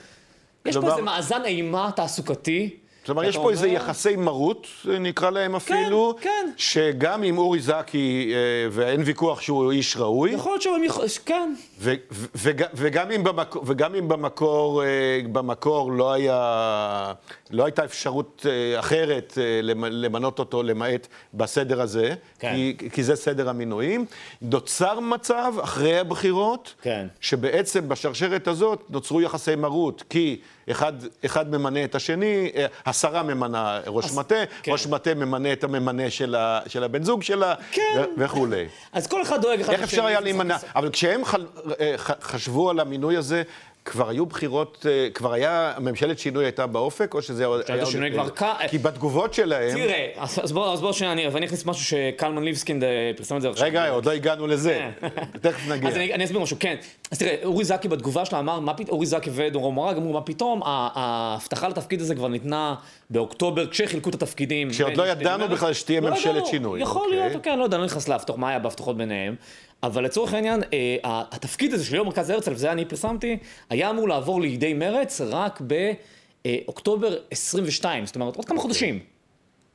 יש פה איזה מאזן אימה תעסוקתי. כלומר, יש פה איזה אומר- יחסי מרות, נקרא להם אפילו, כן. שגם עם אורי זקי, אה, ואין ויכוח שהוא איש ראוי, יכול להיות שהם יכול... כן. ו- ו- וג- וגם אם במקור, וגם אם במקור, אה, במקור לא, היה, לא הייתה אפשרות אה, אחרת אה, למ- למנות אותו למעט בסדר הזה, כן. כי, כי זה סדר המינויים, נוצר מצב אחרי הבחירות, כן. שבעצם בשרשרת הזאת נוצרו יחסי מרות, כי אחד, אחד ממנה את השני, אה, השרה ממנה ראש מטה, כן. ראש מטה ממנה את הממנה של, ה, של הבן זוג שלה, כן. ו- וכולי. אז כל אחד דואג אחד איך אפשר היה לשני. להימנע? אבל כשהם חל- אה, חשבו על המינוי הזה, כבר היו בחירות, אה, כבר היה, ממשלת שינוי הייתה באופק, או שזה. היה עוד- השינוי כבר קה- כי בתגובות שלהם... תראה, אז בוא, אז בוא שנייה, אני ואני אכניס משהו שקלמן ליבסקינד אה, פרסם את זה עכשיו. רגע, עוד לא הגענו לזה. תכף נגיע. אז אני, אני אסביר משהו, כן. אז תראה, אורי זקי בתגובה שלה אמר, מה פתאום, אורי זקי ודורון מורג אמרו, מה פתאום, ההבטחה לתפקיד הזה כבר ניתנה באוקטובר, כשחילקו את התפקידים. כשעוד לא ידענו. בכלל שתהיה לא ממשלת ידענו. שינוי, יכול. להיות, כן, לא יודע, אני לא נכנס להבטחות, מה היה בהבטחות ביניהם. אבל לצורך העניין, אה, התפקיד הזה של יום מרכז הרצל, וזה אני פרסמתי, היה אמור לעבור לידי מרץ רק באוקטובר 22, זאת אומרת, עוד כמה חודשים.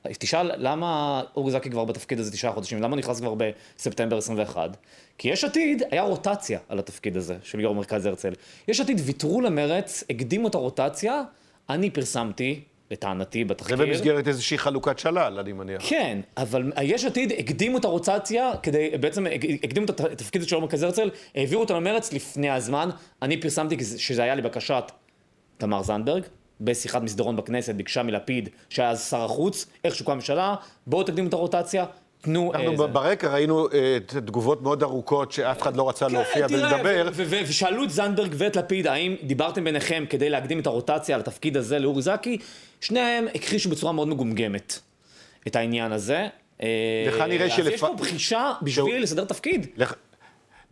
אז תשאל, למה אורי זקי כבר בתפקיד הזה תשעה חודשים? למה נכנס כבר בספטמבר 21? כי יש עתיד, היה רוטציה על התפקיד הזה של יו"ר מרכז הרצל. יש עתיד ויתרו למרץ, הקדימו את הרוטציה, אני פרסמתי, לטענתי, זה בתחקיר. במסגרת איזושהי חלוקת שלל, אני מניח. כן, אבל יש עתיד הקדימו את הרוטציה כדי, בעצם הקדימו את התפקיד של יו"ר מרכז הרצל, העבירו אותו למרץ לפני הזמן. אני פרסמתי שזה היה לבקשת תמר זנדברג, בשיחת מסדרון בכנסת, ביקשה מלפיד, שהיה אז שר החוץ, איך שוקמה הממשלה, בואו תקדימו את הרוטציה, תנו... אנחנו ב- ברקע ראינו אה, תגובות מאוד ארוכות שאף אחד לא רצה להופיע כן, תראה, ולדבר. ושאלו את זנדברג ואת לפיד, האם דיברתם ביניכם כדי להקדים את הרוטציה על התפקיד הזה לאורי זקי? שניהם הכחישו בצורה מאוד מגומגמת את העניין הזה. אה, לך נראה אז שלפ- יש פה בחישה בשביל לסדר תפקיד.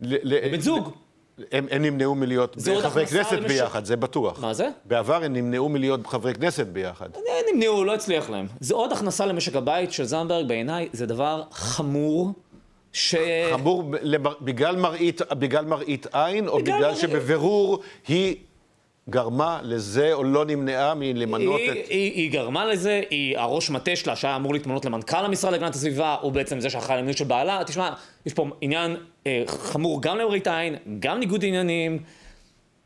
בן זוג. הם הם נמנעו מלהיות חברי כנסת למשק- ביחד, זה בטוח. מה זה? בעבר הם נמנעו מלהיות חברי כנסת ביחד. אה, נמנעו, לא הצליח להם. זה עוד הכנסה למשק הבית של זנדברג, בעיניי זה דבר חמור, ש... חמור בגלל מראית, בגלל מראית עין, או בגלל בגלל מראית- שבבירור היא גרמה לזה, או לא נמנעה מלמנות היא, את... היא, היא גרמה לזה, היא, הראש מטה שלה, שהיה אמור להתמנות למנכ"ל המשרד להגנת הסביבה, הוא בעצם זה שאחראי למינוי של בעלה. תשמע, יש פה עניין אה, חמור גם למראית עין, גם ניגוד עניינים.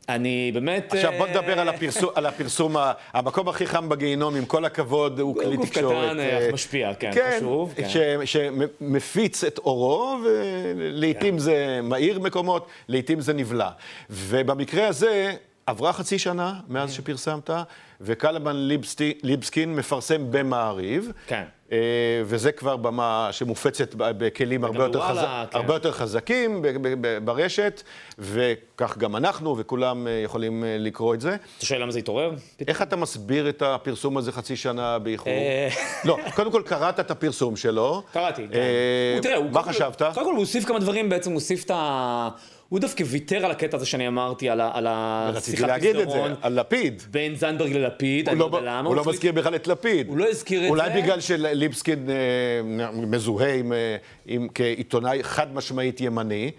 אני באמת... עכשיו בוא אה, נדבר על הפרסום, על הפרסום, המקום הכי חם בגיהינום, עם כל הכבוד, הוא כלי גוף תקשורת. קטן, אה, אה, משפיע, כן, כן, חשוב, כן. ש- שמפיץ את אורו, ולעיתים כן. זה מאיר מקומות, לעיתים זה נבלע. ובמקרה הזה, עברה חצי שנה מאז שפרסמת, וקלמן ליבסטי- ליבסקין מפרסם במעריב. כן. אה, וזה כבר במה שמופצת בכלים הרבה יותר, בוואלה, חזק, כן. הרבה יותר חזקים ברשת, וכך גם אנחנו, וכולם אה, יכולים אה, לקרוא את זה. אתה שואל למה זה התעורר? איך אתה מסביר את הפרסום הזה חצי שנה באיחור? לא, קודם כל קראת את הפרסום שלו. קראתי, כן. מה חשבת? קודם כל הוא הוסיף כמה דברים, בעצם הוא הוסיף את ה... הוא דווקא ויתר על הקטע הזה שאני אמרתי, על ה- על רציתי השיחת להגיד את זה, מסדרון על לפיד. בין זנדברג ללפיד, אני לא, לא יודע למה. הוא לא מזכיר בכלל את לפיד. הוא לא הזכיר את אולי זה. בגלל שליבסקין אה, מזוהה עם, אה, עם, כעיתונאי חד משמעית ימני.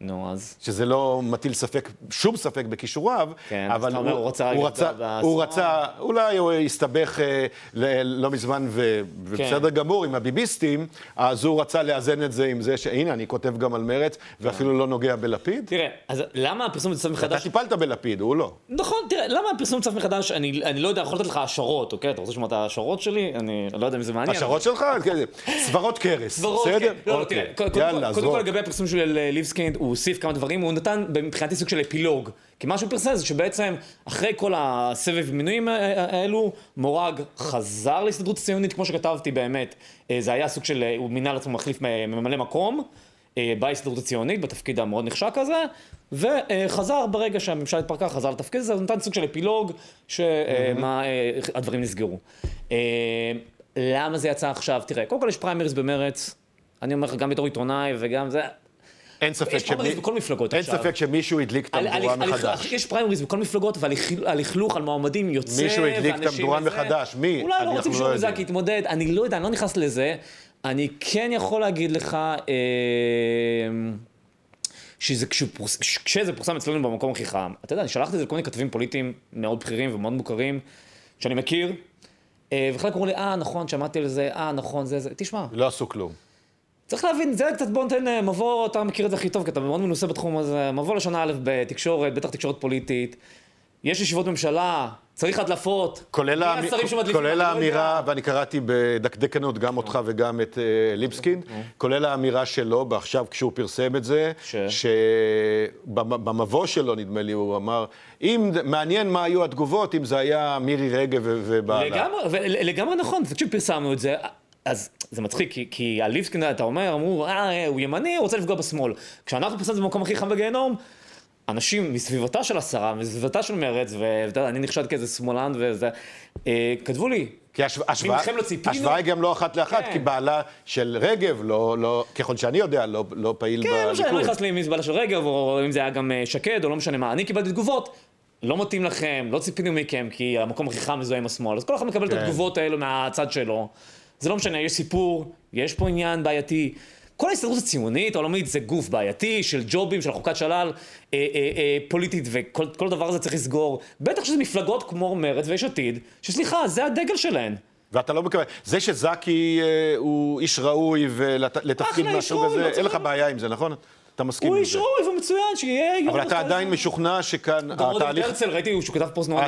נו, אז... שזה לא מטיל ספק, שום ספק בכישוריו, כן, אבל אתה אומר, הוא רצה הוא רצה, הוא. רצה, אולי הוא הסתבך אה, ל- לא מזמן, ו, ובסדר גמור, עם הביביסטים, אז הוא רצה לאזן את זה עם זה שהנה, אני כותב גם על מרץ, ואפילו לא נוגע בלפיד. תראה, אז למה הפרסום יוצא אתה מחדש? טיפלת בלפיד, הוא לא. נכון, תראה, למה הפרסום צף מחדש? אני, אני לא יודע, יכול לתת לך השערות, אוקיי? אתה רוצה לשמוע את ההשערות שלי? אני לא יודע אם זה מעניין. השערות שלך? <laughs> כן, סברות קרס, בסדר? כן. לא, לא, אוקיי. תראה, קודם כל- יאללה, קודם כל. לגבי הפרסום של אה, ליבסקינד, הוא הוסיף כמה דברים, הוא נתן מבחינתי סוג של אפילוג. כי מה שהוא פרסם זה שבעצם, אחרי כל הסבב מינויים אה, האלו, מורג חזר להסתדרות הציונית, כמו שכתבתי באמת. אה, זה היה סוג של, אה, הוא מינה לעצמו מחליף ממלא מקום. אה, בהסתדרות הציונית, בתפקיד המאוד נחשק הזה, וחזר ברגע שהממשלה התפרקה, חזר לתפקיד הזה, נתן סוג של אפילוג, שמה הדברים נסגרו. אה, למה זה יצא עכשיו? תראה, קודם כל יש פריימריז במרץ, אני אומר לך גם בתור עיתונאי וגם זה, אין ספק יש פריימריז שמי- בכל מפלגות אין עכשיו. ספק שמישהו הדליק את המדורה מחדש. יש פריימריז בכל מפלגות, והלכלוך על מועמדים יוצא, מישהו הדליק את המדורה. מחדש, מי? אולי לא רוצים לא שהוא יודעים. זקי יתמודד, אני לא יודע, אני לא נכנס לזה. אני כן יכול להגיד לך, אה, שזה כשהוא פורס- כש- כשזה פורסם אצלנו במקום הכי חם, אתה יודע, אני שלחתי את זה לכל מיני כתבים פוליטיים מאוד בכירים ומאוד מוכרים, שאני מכיר, אה, וחלק אמרו לי, אה, נכון, שמעתי על זה, אה, נכון, זה, זה, תשמע, לא עשו כלום. צריך להבין, זה קצת בוא ניתן אה, מבוא, אתה מכיר את זה הכי טוב, כי אתה מאוד מנוסה בתחום הזה, מבוא לשנה א' בתקשורת, בטח תקשורת פוליטית. יש ישיבות ממשלה, צריך הדלפות. כולל, שמדליפים, כולל לא האמירה. ואני קראתי בדקדקנות גם אותך וגם את uh, ליבסקין, כולל האמירה שלו, ועכשיו כשהוא פרסם את זה, ש? שבמבוא שלו, נדמה לי, הוא אמר, אם מעניין מה היו התגובות, אם זה היה מירי רגב ובעלה. לגמרי, לגמרי נכון, וכשפרסמנו את זה, אז זה מצחיק, כי, כי על אתה אומר, אמרו, אה, הוא ימני, הוא רוצה לפגוע בשמאל. כשאנחנו פרסמנו את זה במקום הכי חם בגיהנום, אנשים מסביבתה של השרה, מסביבתה של מרץ, ואתה יודע, אני נחשד כאיזה שמאלן וזה, אה, כתבו לי, כי לא. השוואה היא גם לא אחת לאחת, כן. כי בעלה של רגב, לא, לא, ככל שאני יודע, לא, לא פעיל כן, לא משנה, אני לא בליכוד. נכנס לי אם זה בעלה של רגב, או אם זה היה גם אה, שקד, או לא משנה מה. אני קיבלתי תגובות, לא מתאים לכם, לא ציפינו מכם, כי המקום הכי חם מזוהה עם השמאל. אז כל אחד מקבל את כן. התגובות האלו מהצד שלו. זה לא משנה, יש סיפור, יש פה עניין בעייתי. כל ההסתדרות הציונית העולמית זה גוף בעייתי של ג'ובים, של חוקת שלל אה, אה, אה, פוליטית, וכל כל הדבר הזה צריך לסגור. בטח שזה מפלגות כמו מרצ ויש עתיד, שסליחה, זה הדגל שלהן. ואתה לא מקבל, זה שזקי אה, הוא איש ראוי ולתפקיד איש מהסוג הזה, אין לך בעיה עם זה, נכון? אתה מסכים הוא עם איש זה. ראוי ומצוין, שיהיה... יו"ר אבל אתה. עדיין משוכנע שכאן גם התהליך... הרצל, ראיתי שהוא כתב פוסט נורא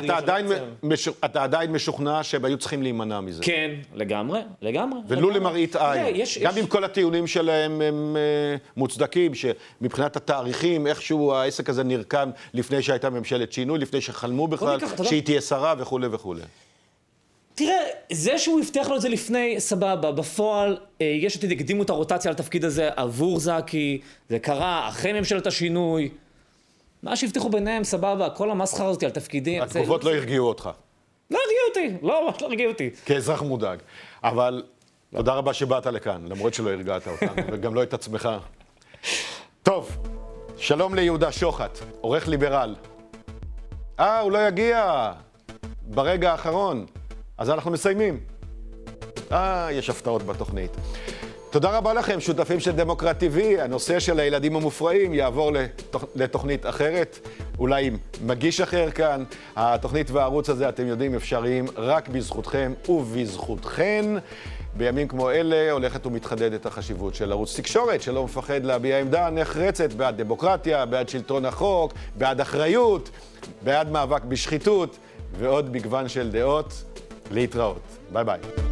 אתה עדיין, משוכנע שהם היו צריכים להימנע מזה. כן, לגמרי, לגמרי. ולו. למראית עין. גם אם כל הטיעונים שלהם הם אה, מוצדקים, שמבחינת התאריכים, איכשהו העסק הזה נרקם לפני שהייתה ממשלת שינוי, לפני שחלמו בכלל שהיא תהיה שרה וכולי וכולי. תראה, זה שהוא הבטיח לו את זה לפני, סבבה. בפועל, אה, יש עתיד הקדימו את הרוטציה לתפקיד הזה עבור זקי, זה קרה אחרי ממשלת השינוי. מה שהבטיחו ביניהם, סבבה, כל המסחרה הזאת על תפקידים. התגובות לא הרגיעו אותך, לא הרגיעו אותי, לא, ממש לא הרגיעו אותי. כאזרח מודאג. אבל תודה רבה שבאת לכאן, למרות שלא הרגעת אותנו, <laughs> וגם לא את עצמך. טוב, שלום ליהודה שוחט, עורך ליברל. אה, הוא לא יגיע ברגע האחרון, אז אנחנו מסיימים. אה, יש הפתעות בתוכנית. תודה רבה לכם, שותפים של דמוקרט TV. הנושא של הילדים המופרעים יעבור לתוכ... לתוכנית אחרת, אולי עם מגיש אחר כאן. התוכנית והערוץ הזה, אתם יודעים, אפשריים רק בזכותכם ובזכותכן. בימים כמו אלה הולכת ומתחדדת החשיבות של ערוץ תקשורת, שלא מפחד להביע עמדה נחרצת בעד דמוקרטיה, בעד שלטון החוק, בעד אחריות, בעד מאבק בשחיתות ועוד מגוון של דעות. להתראות. ביי ביי.